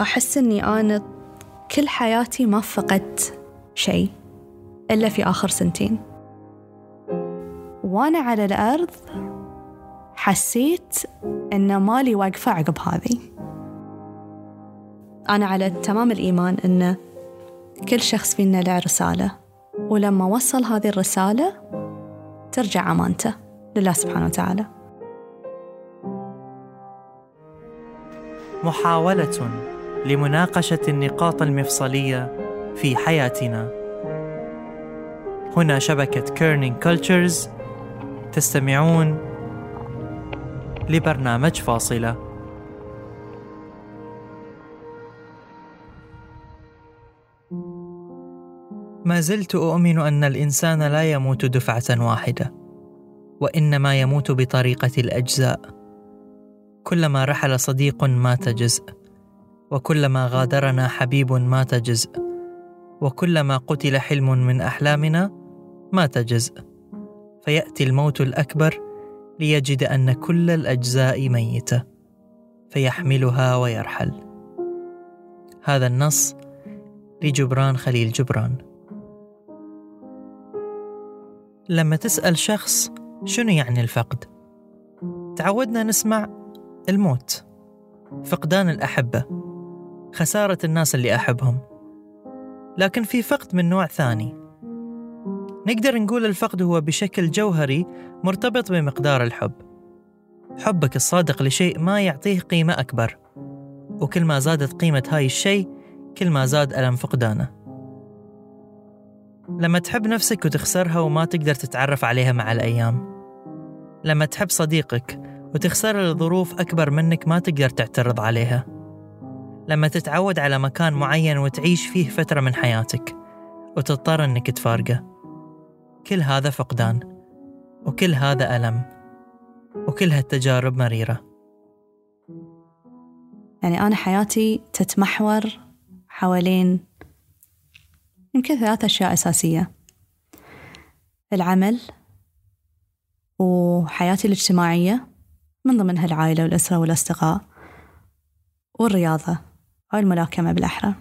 أحس أني أنا كل حياتي ما فقدت شيء إلا في آخر سنتين. وأنا على الأرض حسيت أن مالي واقفة عقب هذه. أنا على تمام الإيمان أن كل شخص فينا له رسالة ولما وصل هذه الرسالة ترجع أمانته لله سبحانه وتعالى. محاولة. لمناقشة النقاط المفصلية في حياتنا. هنا شبكة Kerning Cultures تستمعون لبرنامج فاصلة. ما زلت أؤمن أن الإنسان لا يموت دفعة واحدة، وإنما يموت بطريقة الأجزاء. كلما رحل صديق مات جزء وكلما غادرنا حبيب مات جزء وكلما قتل حلم من أحلامنا مات جزء. فيأتي الموت الأكبر ليجد أن كل الأجزاء ميتة فيحملها ويرحل. هذا النص لجبران خليل جبران. لما تسأل شخص شنو يعني الفقد تعودنا نسمع الموت فقدان الأحبة. خسارة الناس اللي أحبهم. لكن في فقد من نوع ثاني. نقدر نقول الفقد هو بشكل جوهري مرتبط بمقدار الحب. حبك الصادق لشيء ما يعطيه قيمة أكبر. وكل ما زادت قيمة هاي الشيء كل ما زاد ألم فقدانه. لما تحب نفسك وتخسرها وما تقدر تتعرف عليها مع الأيام. لما تحب صديقك وتخسر لظروف أكبر منك ما تقدر تعترض عليها. لما تتعود على مكان معين وتعيش فيه فترة من حياتك وتضطر أنك تفارقه. كل هذا فقدان وكل هذا ألم وكل هالتجارب مريرة. يعني أنا حياتي تتمحور حوالين يمكن ثلاث أشياء أساسية. العمل وحياتي الاجتماعية من ضمنها العائلة والأسرة والأصدقاء والرياضة. أو الملاكمة بالأحرى.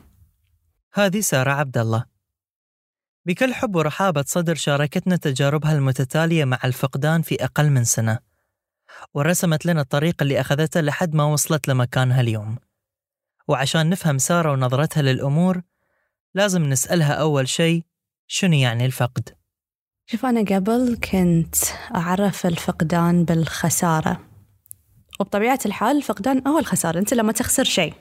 هذه سارة عبد الله. بكل حب ورحابة صدر شاركتنا تجاربها المتتالية مع الفقدان في أقل من سنة. ورسمت لنا الطريق اللي أخذته لحد ما وصلت لمكانها اليوم. وعشان نفهم سارة ونظرتها للأمور لازم نسألها أول شيء شنو يعني الفقد؟ شوف أنا قبل كنت أعرف الفقدان بالخسارة. وبطبيعة الحال الفقدان هو الخسارة أنت لما تخسر شيء.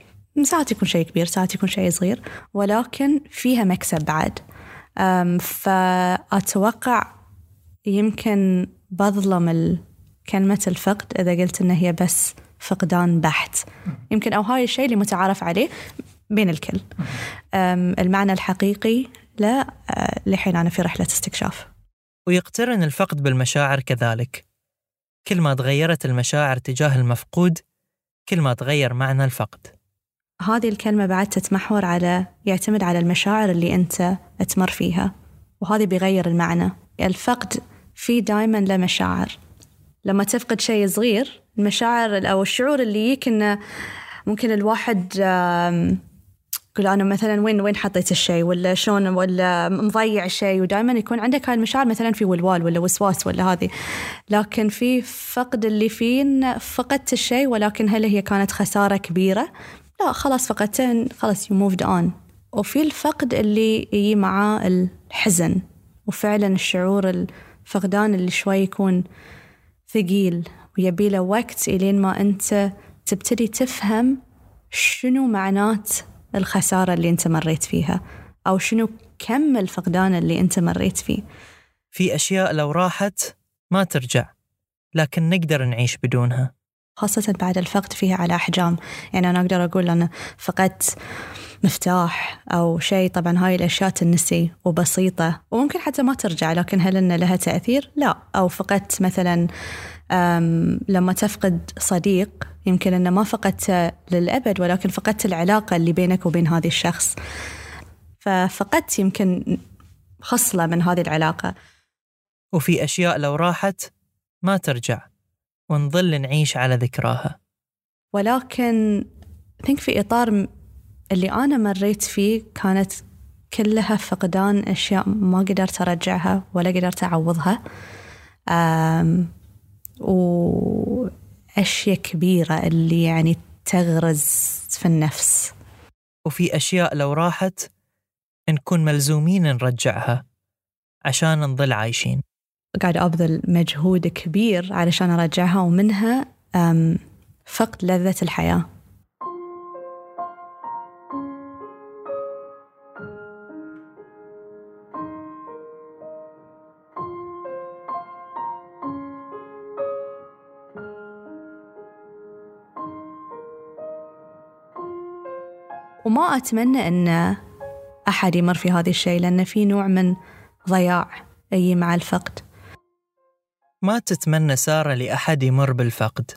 ساعات يكون شيء كبير ساعات يكون شيء صغير ولكن فيها مكسب بعد. فأتوقع يمكن بظلم كلمة الفقد إذا قلت إن هي بس فقدان بحت. يمكن أو هاي الشيء اللي متعارف عليه بين الكل. المعنى الحقيقي لا أه، لحين أنا في رحلة استكشاف. ويقترن الفقد بالمشاعر كذلك. كل ما تغيرت المشاعر تجاه المفقود كل ما تغير معنى الفقد. هذه الكلمة بعد تتمحور على يعتمد على المشاعر اللي أنت تمر فيها وهذه بيغير المعنى. الفقد في دائما له مشاعر. لما تفقد شيء صغير المشاعر أو الشعور اللي يجيك إنه ممكن الواحد تقول أنا مثلا وين وين حطيت الشيء؟ ولا شلون ولا مضيع الشيء ودائما يكون عندك هاي المشاعر مثلا في ولوال ولا وسواس ولا هذه. لكن في فقد اللي فيه فقدت الشيء ولكن هل هي كانت خسارة كبيرة؟ لا خلاص فقدتين خلاص you moved on وفي الفقد اللي يجي معاه الحزن. وفعلا الشعور الفقدان اللي شوي يكون ثقيل. ويبي له وقت إلين ما أنت تبتدي تفهم شنو معنات الخسارة اللي أنت مريت فيها. أو شنو كم الفقدان اللي أنت مريت فيه. في أشياء لو راحت ما ترجع لكن نقدر نعيش بدونها. خاصة بعد الفقد فيها على أحجام. يعني أنا أقدر أقول أنا فقدت مفتاح أو شيء. طبعا هاي الأشياء تنسي وبسيطة وممكن حتى ما ترجع لكن هل أن لها تأثير؟ لا. أو فقدت مثلا لما تفقد صديق يمكن أنه ما فقدت للأبد ولكن فقدت العلاقة اللي بينك وبين هذا الشخص. ففقدت يمكن خصلة من هذه العلاقة. وفي أشياء لو راحت ما ترجع. ونظل نعيش على ذكراها. ولكن think في إطار اللي أنا مريت فيه كانت كلها فقدان أشياء ما قدرت أرجعها ولا قدرت أعوضها. وأشياء كبيرة اللي يعني تغرز في النفس. وفي أشياء لو راحت نكون ملزومين نرجعها عشان نظل عايشين. قاعد أبذل مجهود كبير علشان أرجعها ومنها فقد لذة الحياة. وما أتمنى أن أحد يمر في هذا الشيء لأن في نوع من ضياع أي مع الفقد. ما تتمنى سارة لأحد يمر بالفقد.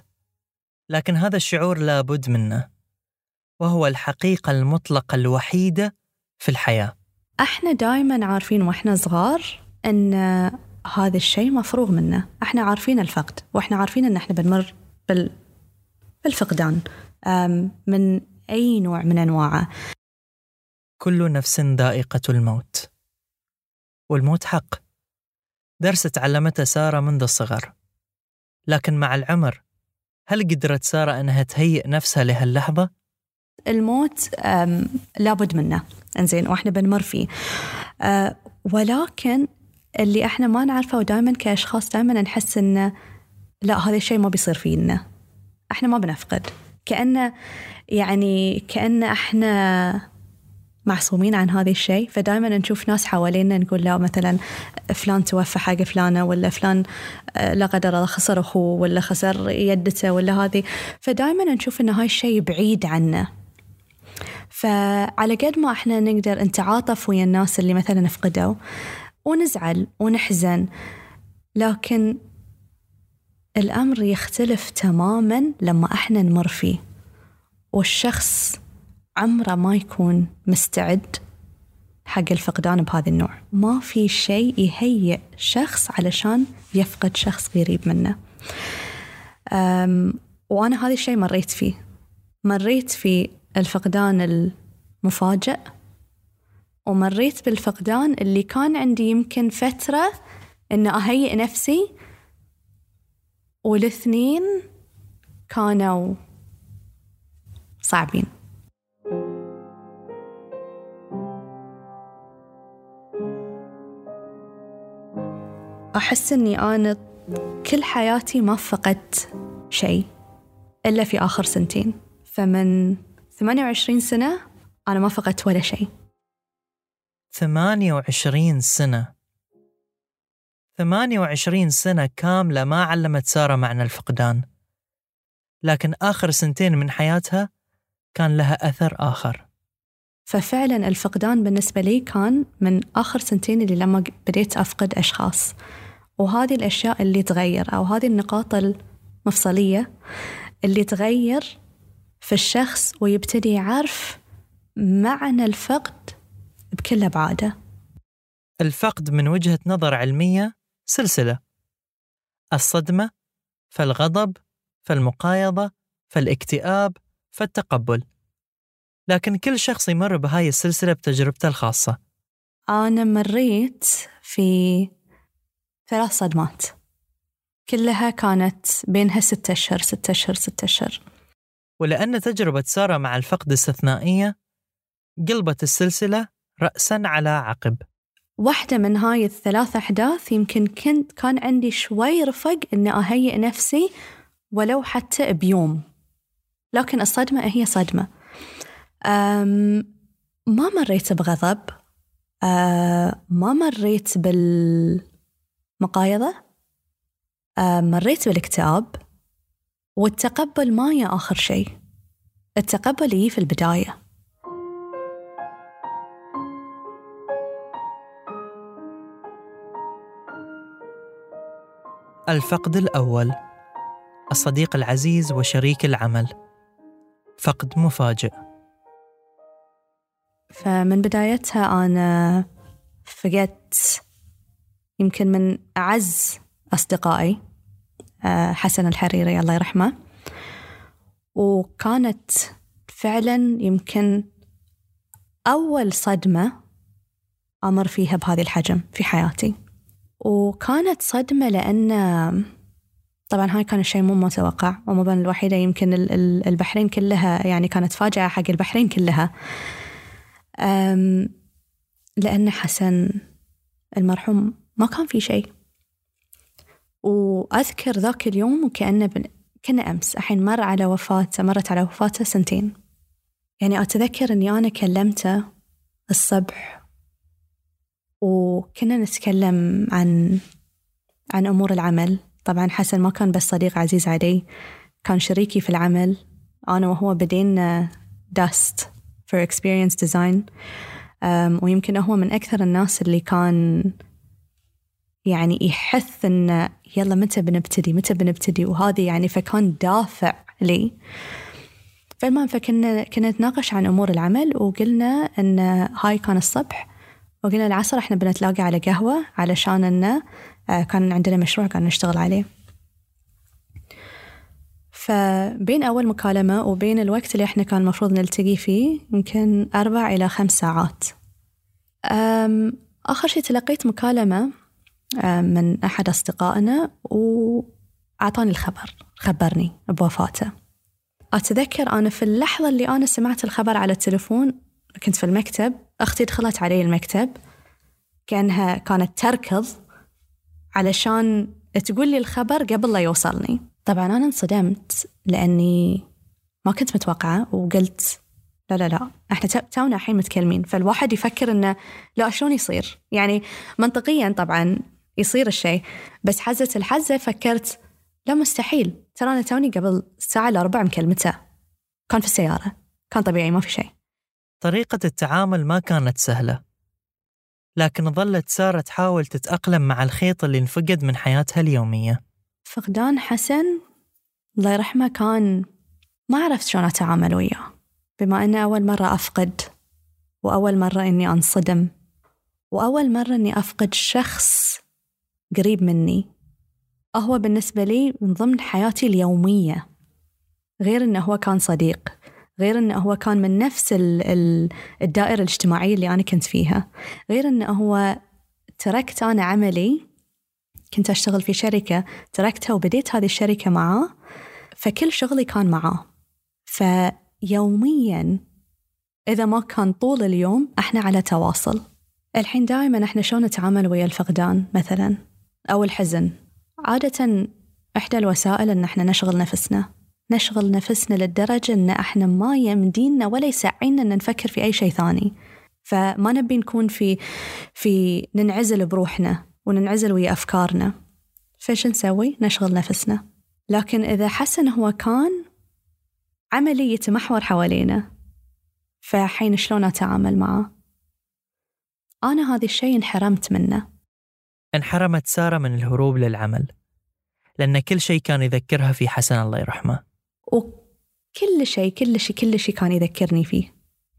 لكن هذا الشعور لابد منه وهو الحقيقة المطلقة الوحيدة في الحياة. إحنا دائما عارفين وإحنا صغار إن هذا الشيء مفروغ منه. إحنا عارفين الفقد وإحنا عارفين إن إحنا بنمر بال... بالفقدان من أي نوع من أنواعه. كل نفس ذائقة الموت والموت حق. درس تعلمته سارة منذ الصغر. لكن مع العمر هل قدرت سارة أنها تهيئ نفسها لهاللحظة؟ الموت لابد منه. إنزين وإحنا بنمر فيه. أه ولكن اللي إحنا ما نعرفه ودائما كأشخاص دائما نحس إنه لا هذا الشيء ما بيصير فينا. إحنا ما بنفقد. كأنه يعني كأن إحنا معصومين عن هذا الشيء فدائما نشوف ناس حوالينا نقول لا مثلا فلان توفى حق فلانة ولا فلان آه، لا قدر الله خسر أخوه ولا خسر يدته ولا هذه. فدائما نشوف أن هاي الشيء بعيد عنا فعلى قد ما إحنا نقدر نتعاطف ويا الناس اللي مثلا فقدوا ونزعل ونحزن لكن الأمر يختلف تماما لما إحنا نمر فيه. والشخص عمره ما يكون مستعد حق الفقدان بهذا النوع. ما في شيء يهيئ شخص علشان يفقد شخص قريب منه. وأنا هذا الشيء مريت فيه. مريت في الفقدان المفاجئ ومريت بالفقدان اللي كان عندي يمكن فترة إن أهيئ نفسي والاثنين كانوا صعبين. أحس إني أنا كل حياتي ما فقدت شيء إلا في آخر سنتين. فمن 28 سنة أنا ما فقدت ولا شيء. 28 سنة. 28 سنة كاملة ما علمت سارة معنى الفقدان. لكن آخر سنتين من حياتها كان لها أثر آخر. ففعلا الفقدان بالنسبة لي كان من آخر سنتين اللي لما بديت أفقد أشخاص. وهذه الأشياء اللي تغير أو هذه النقاط المفصلية اللي تغير في الشخص ويبتدي يعرف معنى الفقد بكل أبعاده. الفقد من وجهة نظر علمية سلسلة. الصدمة فالغضب فالمقايضة فالاكتئاب فالتقبل. لكن كل شخص يمر بهاي السلسلة بتجربته الخاصة. أنا مريت في ثلاث صدمات. كلها كانت بينها ستة أشهر ستة أشهر ستة أشهر. ولأن تجربة سارة مع الفقد استثنائية قلبت السلسلة رأسا على عقب. واحدة من هاي الثلاث أحداث يمكن كنت كان عندي شوي رفق إني أهيئ نفسي ولو حتى بيوم. لكن الصدمة هي صدمة. ما مريت بغضب. ما مريت بالمقايضة مريت بالاكتئاب والتقبل ما هي آخر شيء. التقبل يجي في البداية. الفقد الأول. الصديق العزيز وشريك العمل. فقد مفاجئ. فمن بدايتها أنا فقدت يمكن من أعز أصدقائي آه، حسن الحريري الله يرحمه. وكانت فعلا يمكن أول صدمة أمر فيها بهذه الحجم في حياتي. وكانت صدمة لأن طبعا هاي كان الشيء مو متوقع ومو الوحيدة يمكن البحرين كلها يعني كانت فاجعة حق البحرين كلها. لأن حسن المرحوم ما كان في شيء. وأذكر ذاك اليوم وكأنه بن... كنا أمس الحين مر على وفاته مرت على وفاته سنتين. يعني أتذكر أني أنا كلمته الصبح وكنا نتكلم عن عن أمور العمل. طبعا حسن ما كان بس صديق عزيز علي كان شريكي في العمل. أنا وهو بدينا داست for experience design. ويمكن هو من أكثر الناس اللي كان يعني يحث إن يلا متى بنبتدي متى بنبتدي؟ وهذه يعني فكان دافع لي. فالمهم فكنا كنا نتناقش عن أمور العمل وقلنا إن هاي كان الصبح. وقلنا العصر إحنا بنتلاقى على قهوة علشان إنه آه، كان عندنا مشروع كان نشتغل عليه. فبين أول مكالمة وبين الوقت اللي إحنا كان المفروض نلتقي فيه يمكن أربع إلى خمس ساعات. آخر شيء تلقيت مكالمة من أحد أصدقائنا وأعطاني الخبر خبرني بوفاته. أتذكر أنا في اللحظة اللي أنا سمعت الخبر على التلفون كنت في المكتب أختي دخلت علي المكتب كأنها كانت تركض علشان تقول لي الخبر قبل لا يوصلني. طبعا أنا انصدمت لأني ما كنت متوقعة وقلت لا لا لا إحنا تونا الحين متكلمين. فالواحد يفكر إنه لا شلون يصير؟ يعني منطقيا طبعا يصير الشيء. بس حزة الحزة فكرت لا مستحيل. ترى أنا توني قبل ساعة إلا ربع مكلمته كان في السيارة. كان طبيعي ما في شيء. طريقة التعامل ما كانت سهلة. لكن ظلت سارة تحاول تتأقلم مع الخيط اللي انفقد من حياتها اليومية. فقدان حسن الله يرحمه كان ما عرفت شلون أتعامل وياه. بما أنه أول مرة أفقد وأول مرة إني أنصدم وأول مرة إني أفقد شخص قريب مني. هو بالنسبة لي من ضمن حياتي اليومية. غير إنه هو كان صديق غير إنه هو كان من نفس الدائرة الاجتماعية اللي أنا كنت فيها. غير إنه هو تركت أنا عملي كنت أشتغل في شركة تركتها وبديت هذه الشركة معاه فكل شغلي كان معاه. فيوميا إذا ما كان طول اليوم إحنا على تواصل. الحين دائما إحنا شلون نتعامل ويا الفقدان مثلا؟ أو الحزن. عادة إحدى الوسائل إن إحنا نشغل نفسنا. نشغل نفسنا للدرجة إن إحنا ما يمدينا ولا يسعينا إن نفكر في أي شيء ثاني. فما نبي نكون في في ننعزل بروحنا وننعزل ويا أفكارنا. فإيش نسوي؟ نشغل نفسنا. لكن إذا حسن هو كان عملي يتمحور حوالينا فحين شلون أتعامل معه؟ أنا هذا الشيء انحرمت منه. انحرمت سارة من الهروب للعمل لأن كل شيء كان يذكرها في حسن الله يرحمه. وكل شيء كل شيء كل شيء كان يذكرني فيه.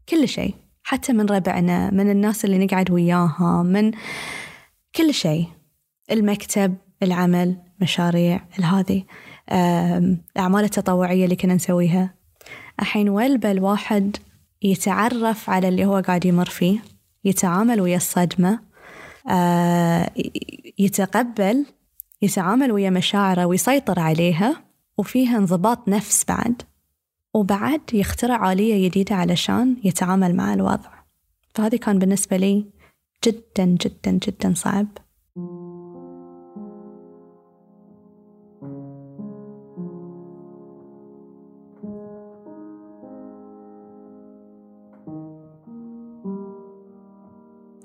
كل شيء حتى من ربعنا من الناس اللي نقعد وياها من كل شيء. المكتب العمل مشاريع هذه الأعمال التطوعية اللي كنا نسويها. الحين ويلبى الواحد يتعرف على اللي هو قاعد يمر فيه يتعامل ويا الصدمة يتقبل يتعامل ويا مشاعره ويسيطر عليها وفيها انضباط نفس بعد وبعد يخترع آلية جديدة علشان يتعامل مع الوضع. فهذه كان بالنسبة لي جدا جدا جدا صعب.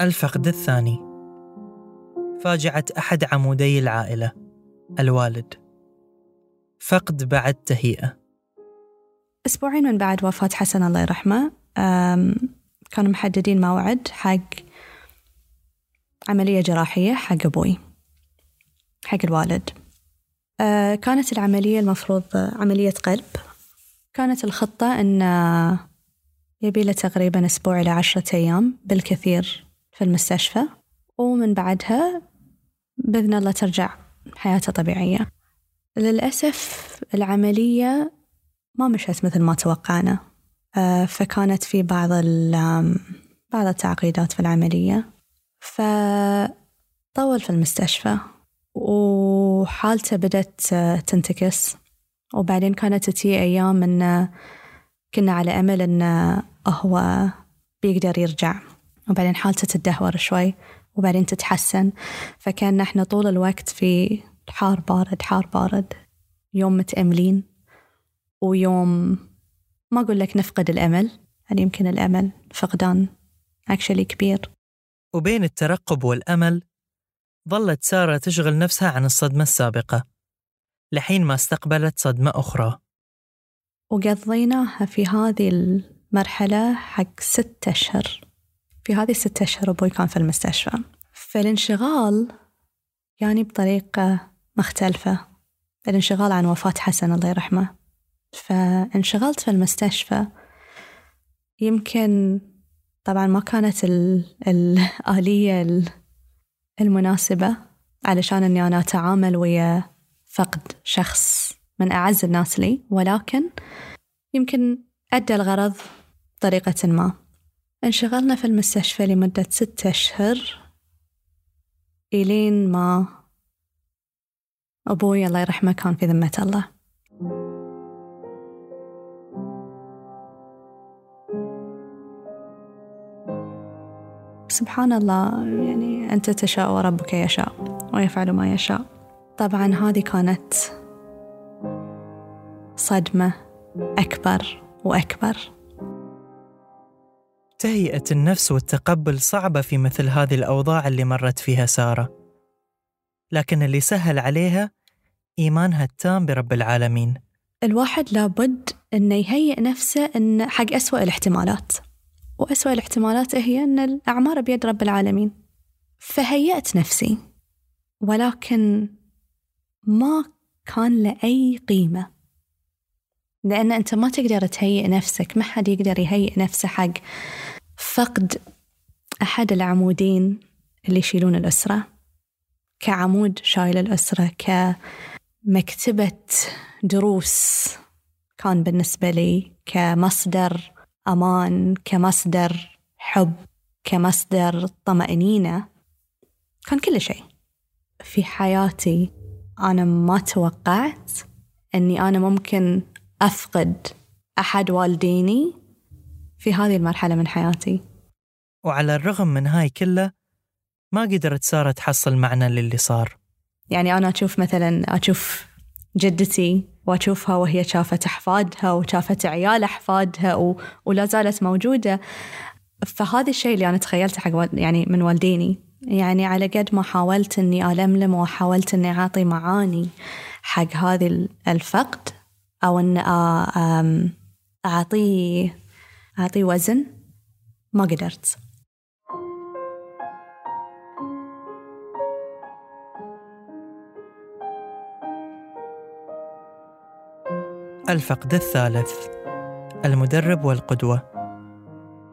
الفقد الثاني. فاجعة أحد عمودي العائلة الوالد. فقد بعد تهيئة. أسبوعين من بعد وفاة حسن الله يرحمه كانوا محددين موعد حق عملية جراحية حق أبوي حق الوالد. أه، كانت العملية المفروض عملية قلب. كانت الخطة أن يبي له تقريبا أسبوع إلى عشرة أيام بالكثير في المستشفى ومن بعدها بإذن الله ترجع حياتها طبيعية. للأسف العملية ما مشت مثل ما توقعنا. آه، فكانت في بعض بعض التعقيدات في العملية. فطول في المستشفى وحالته بدأت تنتكس. وبعدين كانت تتي أيام إنه كنا على أمل إنه هو بيقدر يرجع. وبعدين حالته تدهور شوي. وبعدين تتحسن. فكان إحنا طول الوقت في حار بارد حار بارد. يوم متأملين ويوم ما أقول لك نفقد الأمل يعني يمكن الأمل فقدان اكشلي كبير. وبين الترقب والأمل ظلت سارة تشغل نفسها عن الصدمة السابقة لحين ما استقبلت صدمة أخرى. وقضيناها في هذه المرحلة حق ستة أشهر. في هذه الستة أشهر أبوي كان في المستشفى. فالانشغال يعني بطريقة مختلفة. الانشغال عن وفاة حسن الله يرحمه. فانشغلت في المستشفى. يمكن طبعا ما كانت الآلية المناسبة علشان أني أنا أتعامل ويا فقد شخص من أعز الناس لي. ولكن يمكن أدى الغرض بطريقة ما. انشغلنا في المستشفى لمدة ستة أشهر. إلين ما أبوي الله يرحمه كان في ذمة الله. سبحان الله يعني أنت تشاء وربك يشاء ويفعل ما يشاء. طبعا هذه كانت صدمة أكبر وأكبر. تهيئة النفس والتقبل صعبة في مثل هذه الأوضاع اللي مرت فيها سارة. لكن اللي سهل عليها إيمانها التام برب العالمين. الواحد لابد أنه يهيئ نفسه إن حق أسوأ الاحتمالات. وأسوأ الاحتمالات هي أن الأعمار بيد رب العالمين. فهيأت نفسي. ولكن ما كان له أي قيمة. لأن أنت ما تقدر تهيئ نفسك ما حد يقدر يهيئ نفسه حق فقد أحد العمودين اللي يشيلون الأسرة كعمود شايل الأسرة كمكتبة دروس كان بالنسبة لي كمصدر أمان كمصدر حب كمصدر طمأنينة كان كل شيء. في حياتي أنا ما توقعت أني أنا ممكن أفقد أحد والديني في هذه المرحلة من حياتي. وعلى الرغم من هاي كله ما قدرت سارة تحصل معنى للي صار. يعني أنا أشوف مثلا أشوف جدتي وأشوفها وهي شافت أحفادها وشافت عيال أحفادها و... ولا زالت موجودة. فهذا الشيء اللي أنا تخيلته حق يعني من والديني. يعني على قد ما حاولت إني ألملم وحاولت إني أعطي معاني حق هذه الفقد أو إن أعطيه أعطيه وزن. ما قدرت. الفقد الثالث. المدرب والقدوة.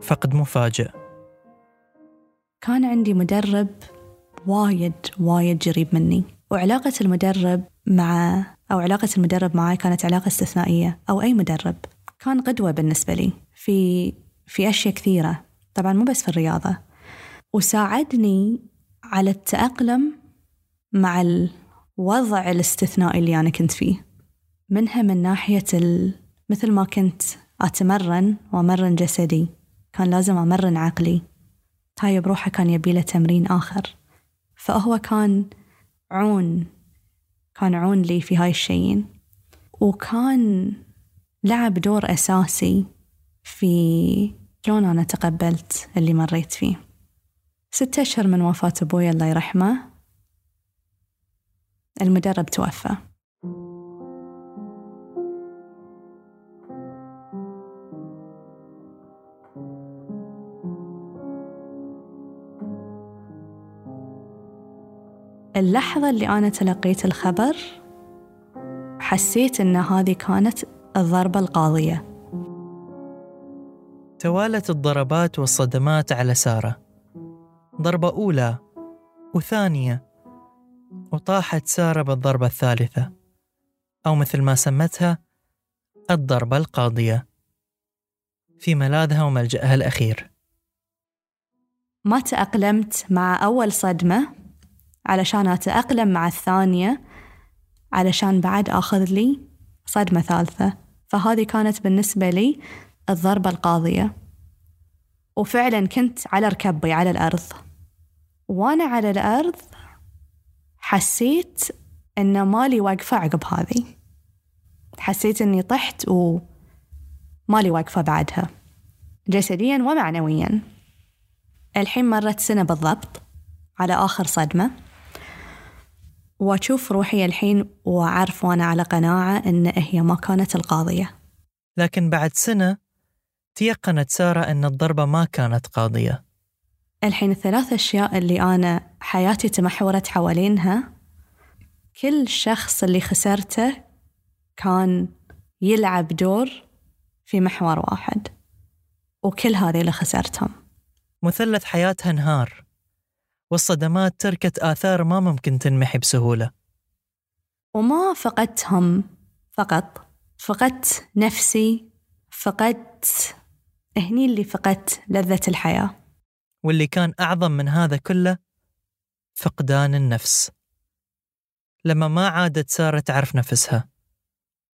فقد مفاجئ. كان عندي مدرب وايد وايد قريب مني. وعلاقة المدرب مع أو علاقة المدرب معي كانت علاقة استثنائية أو أي مدرب كان قدوة بالنسبة لي. في في أشياء كثيرة. طبعا مو بس في الرياضة. وساعدني على التأقلم مع الوضع الاستثنائي اللي أنا كنت فيه. منها من ناحية. مثل ما كنت أتمرن وأمرن جسدي كان لازم أمرن عقلي. هاي بروحه كان يبي تمرين آخر. فهو كان عون كان عون لي في هاي الشيئين. وكان لعب دور أساسي في شلون أنا تقبلت اللي مريت فيه. ستة أشهر من وفاة أبوي الله يرحمه. المدرب توفى. اللحظة اللي أنا تلقيت الخبر حسيت أن هذه كانت الضربة القاضية. توالت الضربات والصدمات على سارة. ضربة أولى وثانية وطاحت سارة بالضربة الثالثة أو مثل ما سمتها الضربة القاضية. في ملاذها وملجأها الأخير. ما تأقلمت مع أول صدمة؟ علشان أتأقلم مع الثانية علشان بعد آخذ لي صدمة ثالثة. فهذه كانت بالنسبة لي الضربة القاضية. وفعلا كنت على ركبي على الأرض. وأنا على الأرض حسيت إن مالي واقفة عقب هذه. حسيت إني طحت ومالي واقفة بعدها. جسديا ومعنويا. الحين مرت سنة بالضبط على آخر صدمة. وأشوف روحي الحين وأعرف وأنا على قناعة إن هي ما كانت القاضية. لكن بعد سنة تيقنت سارة أن الضربة ما كانت قاضية. الحين الثلاث أشياء اللي أنا حياتي تمحورت حوالينها كل شخص اللي خسرته كان يلعب دور في محور واحد وكل هذه اللي خسرتهم. مثلث حياتها انهار والصدمات تركت آثار ما ممكن تنمحي بسهولة. وما فقدتهم فقط فقدت نفسي فقدت هني اللي فقدت لذة الحياة. واللي كان أعظم من هذا كله فقدان النفس. لما ما عادت سارة تعرف نفسها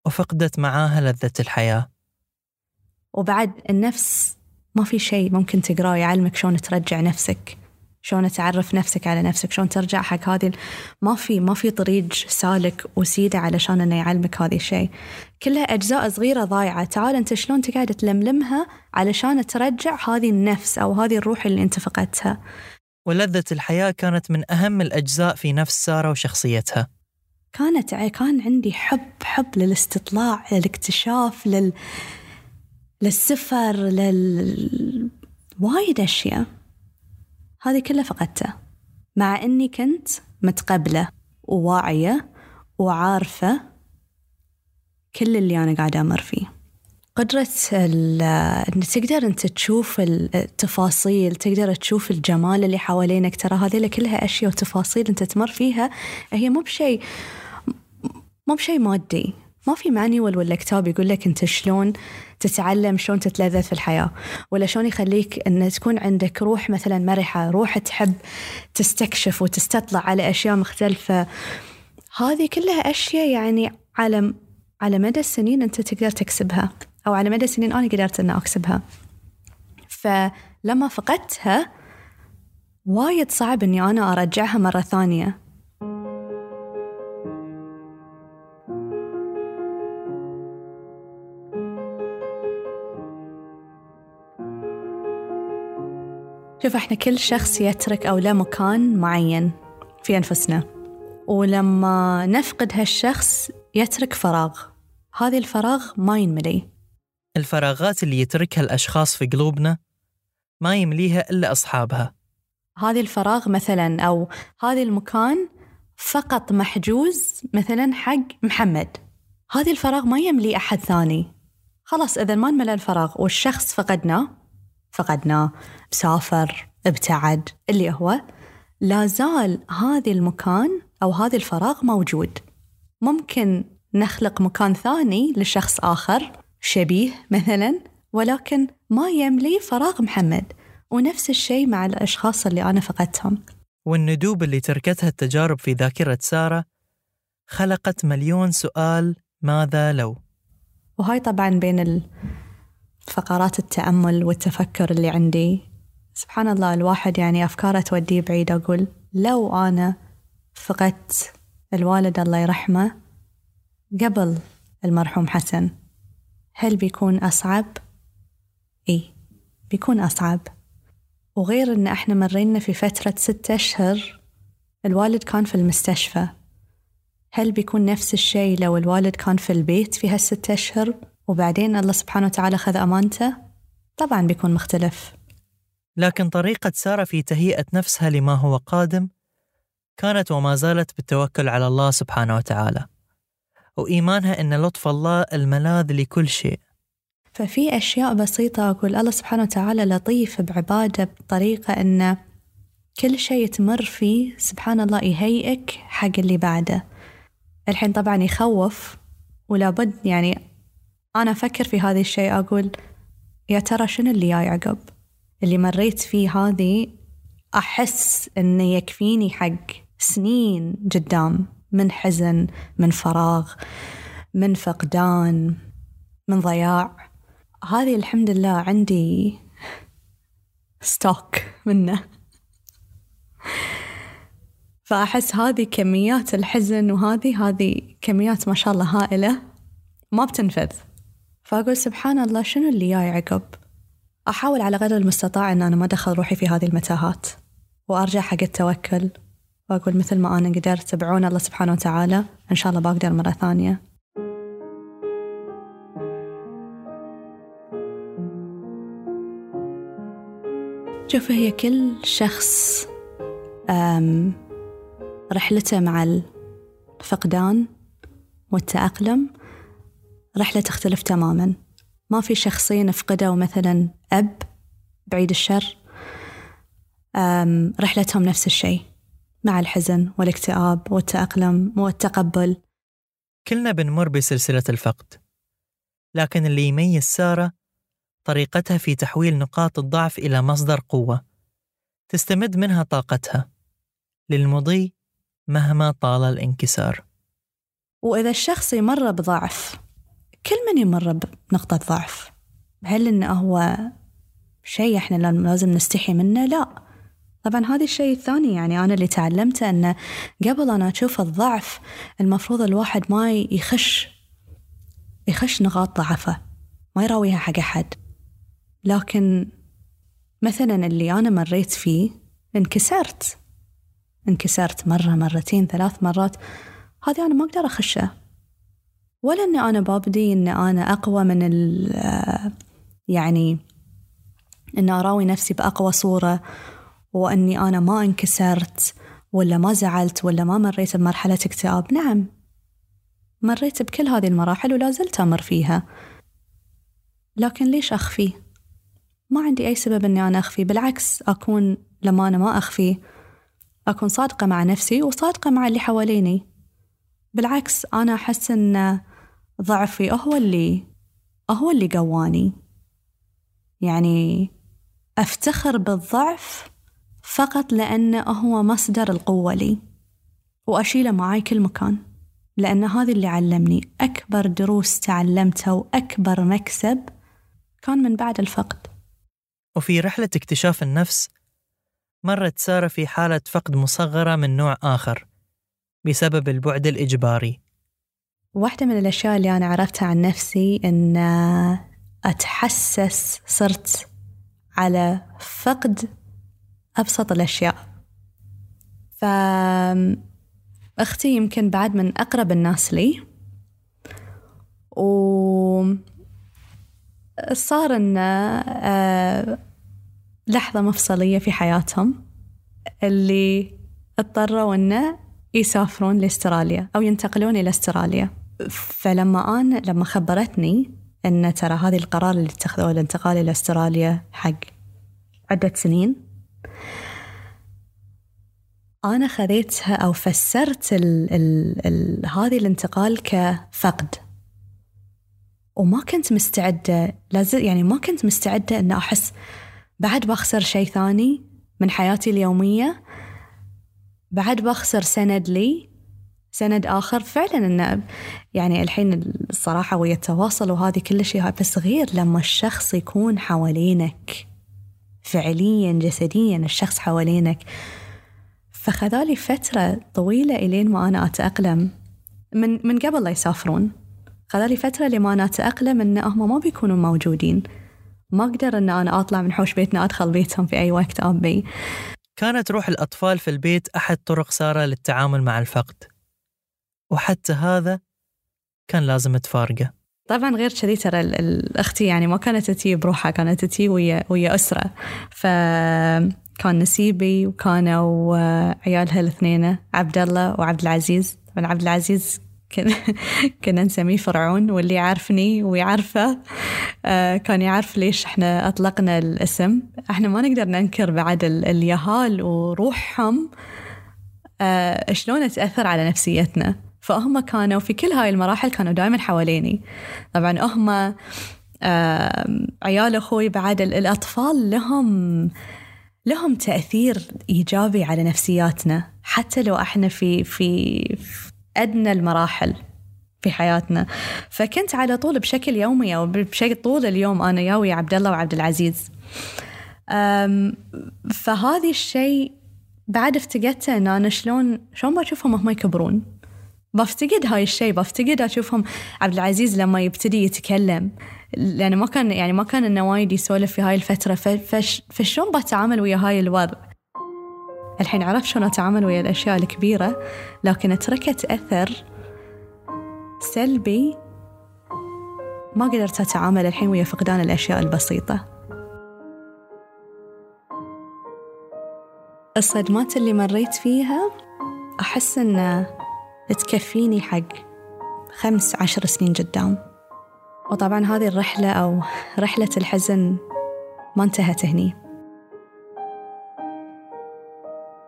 وفقدت معاها لذة الحياة. وبعد النفس ما في شيء ممكن تقراه يعلمك شلون ترجع نفسك. شلون تعرف نفسك على نفسك شلون ترجع حق هذه ما في ما في طريق سالك وسيدة علشان إنه يعلمك هذا الشيء. كلها أجزاء صغيرة ضايعة. تعال أنت شلون تقعد تلملمها علشان ترجع هذه النفس أو هذه الروح اللي أنت فقدتها. ولذة الحياة كانت من أهم الأجزاء في نفس سارة وشخصيتها. كانت كان عندي حب حب للاستطلاع للاكتشاف لل للسفر لل وايد أشياء. هذه كلها فقدته مع أني كنت متقبلة وواعية وعارفة كل اللي أنا قاعدة أمر فيه. قدرة أن تقدر أنت تشوف التفاصيل تقدر تشوف الجمال اللي حوالينك ترى هذه كلها أشياء وتفاصيل أنت تمر فيها هي مو بشيء مو بشيء مادي. ما في مانيوال ولا كتاب يقول لك أنت شلون تتعلم شلون تتلذذ في الحياة ولا شلون يخليك إن تكون عندك روح مثلا مرحة روح تحب تستكشف وتستطلع على أشياء مختلفة. هذه كلها أشياء يعني على على مدى السنين أنت تقدر تكسبها أو على مدى السنين أنا قدرت ان أكسبها. فلما فقدتها وايد صعب إني أنا أرجعها مرة ثانية. شوف إحنا كل شخص يترك أو له مكان معين في أنفسنا. ولما نفقد هالشخص يترك فراغ. هذه الفراغ ما ينملي. الفراغات اللي يتركها الأشخاص في قلوبنا ما يمليها إلا أصحابها. هذه الفراغ مثلا أو هذا المكان فقط محجوز مثلا حق محمد. هذه الفراغ ما يملي أحد ثاني. خلاص إذا ما انملى الفراغ والشخص فقدناه فقدناه سافر ابتعد اللي هو لا زال هذا المكان أو هذا الفراغ موجود. ممكن نخلق مكان ثاني لشخص آخر شبيه مثلا ولكن ما يملي فراغ محمد ونفس الشيء مع الأشخاص اللي أنا فقدتهم. والندوب اللي تركتها التجارب في ذاكرة سارة خلقت مليون سؤال ماذا لو؟ وهاي طبعا بين فقرات التأمل والتفكر اللي عندي. سبحان الله الواحد يعني أفكاره توديه بعيد. أقول لو أنا فقدت الوالد الله يرحمه قبل المرحوم حسن هل بيكون أصعب؟ إيه بيكون أصعب. وغير إن إحنا مرينا في فترة ستة أشهر الوالد كان في المستشفى. هل بيكون نفس الشيء لو الوالد كان في البيت في هالست أشهر؟ وبعدين الله سبحانه وتعالى خذ أمانته. طبعا بيكون مختلف. لكن طريقة سارة في تهيئة نفسها لما هو قادم كانت وما زالت بالتوكل على الله سبحانه وتعالى. وإيمانها أن لطف الله الملاذ لكل شيء. ففي أشياء بسيطة أقول الله سبحانه وتعالى لطيف بعبادة بطريقة أن كل شيء تمر فيه سبحان الله يهيئك حق اللي بعده. الحين طبعا يخوف ولابد يعني أنا أفكر في هذا الشيء أقول يا ترى شنو اللي جاي عقب اللي مريت فيه هذه أحس إنه يكفيني حق سنين قدام من حزن من فراغ من فقدان من ضياع. هذه الحمد لله عندي ستوك منه. فأحس هذه كميات الحزن وهذه هذه كميات ما شاء الله هائلة ما بتنفذ. فأقول سبحان الله شنو اللي جاي عقب؟ أحاول على قدر المستطاع أن أنا ما أدخل روحي في هذه المتاهات وأرجع حق التوكل وأقول مثل ما أنا قدرت بعون الله سبحانه وتعالى إن شاء الله بقدر مرة ثانية. شوف هي كل شخص رحلته مع الفقدان والتأقلم رحلة تختلف تماما. ما في شخصين فقدوا مثلا أب بعيد الشر. رحلتهم نفس الشيء مع الحزن والاكتئاب والتأقلم والتقبل. كلنا بنمر بسلسلة الفقد لكن اللي يميز سارة طريقتها في تحويل نقاط الضعف إلى مصدر قوة تستمد منها طاقتها. للمضي مهما طال الانكسار. وإذا الشخص يمر بضعف كل من يمر بنقطة ضعف. هل إنه هو شيء إحنا لازم نستحي منه؟ لا. طبعا هذا الشيء الثاني يعني أنا اللي تعلمته أنه قبل أنا أشوف الضعف المفروض الواحد ما يخش يخش نقاط ضعفه ما يراويها حق أحد. لكن مثلا اللي أنا مريت فيه انكسرت. انكسرت مرة مرتين ثلاث مرات. هذه أنا ما أقدر أخشه. ولا أن أنا بابدي أن أنا أقوى من يعني أن أراوي نفسي بأقوى صورة وأني أنا ما انكسرت ولا ما زعلت ولا ما مريت بمرحلة اكتئاب. نعم. مريت بكل هذه المراحل ولا زلت أمر فيها. لكن ليش أخفي؟ ما عندي أي سبب أني أنا أخفي. بالعكس أكون لما أنا ما أخفي أكون صادقة مع نفسي وصادقة مع اللي حواليني. بالعكس أنا أحس أن ضعفي هو اللي هو اللي قواني. يعني أفتخر بالضعف فقط لأنه هو مصدر القوة لي وأشيله معاي كل مكان لأن هذا اللي علمني. أكبر دروس تعلمتها وأكبر مكسب كان من بعد الفقد. وفي رحلة اكتشاف النفس مرت سارة في حالة فقد مصغرة من نوع آخر بسبب البعد الإجباري. واحدة من الأشياء اللي أنا عرفتها عن نفسي أن أتحسس صرت على فقد أبسط الأشياء. فأختي يمكن بعد من أقرب الناس لي. و صار إن آه، لحظة مفصلية في حياتهم اللي اضطروا إنه يسافرون لأستراليا أو ينتقلون إلى أستراليا. فلما أنا لما خبرتني إن ترى هذه القرار اللي اتخذوه الانتقال إلى أستراليا حق عدة سنين أنا خذيتها أو فسرت ال ال ال هذه الانتقال كفقد. وما كنت مستعدة لازل يعني ما كنت مستعدة أن أحس بعد بخسر شيء ثاني من حياتي اليومية بعد بخسر سند لي سند آخر فعلا أنه يعني الحين الصراحة ويا التواصل وهذه كل شيء بس غير لما الشخص يكون حوالينك فعليا جسديا الشخص حوالينك. فخذالي فترة طويلة إلين ما أنا أتأقلم. من من قبل لا يسافرون. خذالي فترة لما أنا أتأقلم إن هم ما بيكونوا موجودين. ما أقدر إن أنا أطلع من حوش بيتنا أدخل بيتهم في أي وقت أبي. كانت روح الأطفال في البيت أحد طرق سارة للتعامل مع الفقد. وحتى هذا كان لازم تفارقه. طبعا غير كذي ترى أختي يعني ما كانت تتي بروحها كانت تتي ويا ويا أسرة. ف كان نسيبي وكانوا عيالها الاثنين عبد الله وعبد العزيز طبعا عبد العزيز كنا نسميه فرعون واللي يعرفني ويعرفه آه، كان يعرف ليش إحنا أطلقنا الاسم. إحنا ما نقدر ننكر بعد اليهال وروحهم. آه، شلون تأثر على نفسيتنا. فهم كانوا في كل هاي المراحل كانوا دائما حواليني. طبعا هم عيال أخوي بعد الأطفال لهم لهم تأثير إيجابي على نفسياتنا حتى لو إحنا في في, في أدنى المراحل في حياتنا. فكنت على طول بشكل يومي أو بشكل طول اليوم أنا ياوي عبد الله وعبد العزيز. فهذا الشيء بعد افتقدته إن أنا شلون شلون بشوفهم هم يكبرون. بفتقد هاي الشيء بفتقد أشوفهم عبد العزيز لما يبتدي يتكلم لأن ما كان يعني ما كان إنه وايد يسولف في هاي الفترة. فش فشلون بتعامل ويا هاي الوضع؟ الحين عرفت شلون أتعامل ويا الأشياء الكبيرة لكن تركت أثر سلبي. ما قدرت أتعامل الحين ويا فقدان الأشياء البسيطة. الصدمات اللي مريت فيها أحس إن تكفيني حق خمس عشر سنين قدام. وطبعا هذه الرحلة أو رحلة الحزن ما انتهت هني.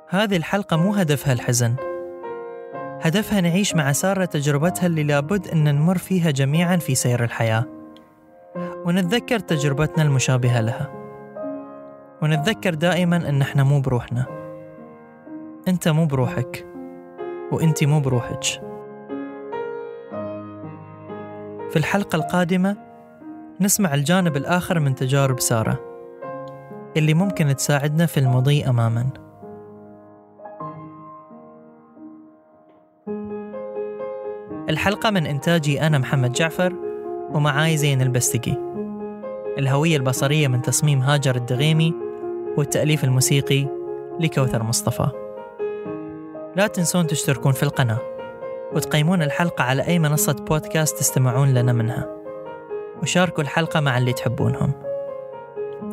هذه الحلقة مو هدفها الحزن. هدفها نعيش مع سارة تجربتها اللي لابد أن نمر فيها جميعا في سير الحياة. ونتذكر تجربتنا المشابهة لها. ونتذكر دائما أن إحنا مو بروحنا. أنت مو بروحك. وأنت مو بروحك. في الحلقة القادمة نسمع الجانب الآخر من تجارب سارة اللي ممكن تساعدنا في المضي أماما. الحلقة من إنتاجي أنا محمد جعفر ومعاي زين البستقي. الهوية البصرية من تصميم هاجر الدغيمي والتأليف الموسيقي لكوثر مصطفى. لا تنسون تشتركون في القناة وتقيمون الحلقة على أي منصة بودكاست تستمعون لنا منها. وشاركوا الحلقة مع اللي تحبونهم.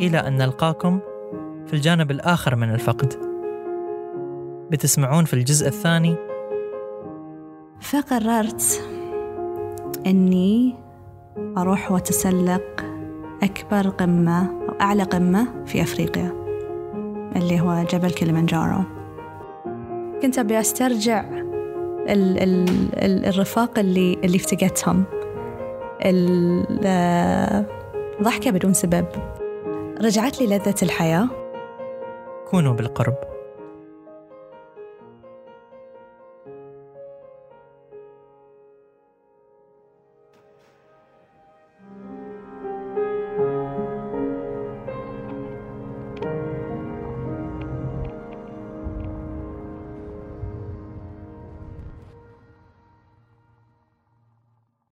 إلى أن نلقاكم في الجانب الآخر من الفقد. بتسمعون في الجزء الثاني. فقررت أني أروح وأتسلق أكبر قمة أو أعلى قمة في أفريقيا اللي هو جبل كليمنجارو. كنت أبي أسترجع ال ال ال الرفاق اللي اللي افتقدتهم. الضحكة بدون سبب. رجعت لي لذة الحياة. كونوا بالقرب.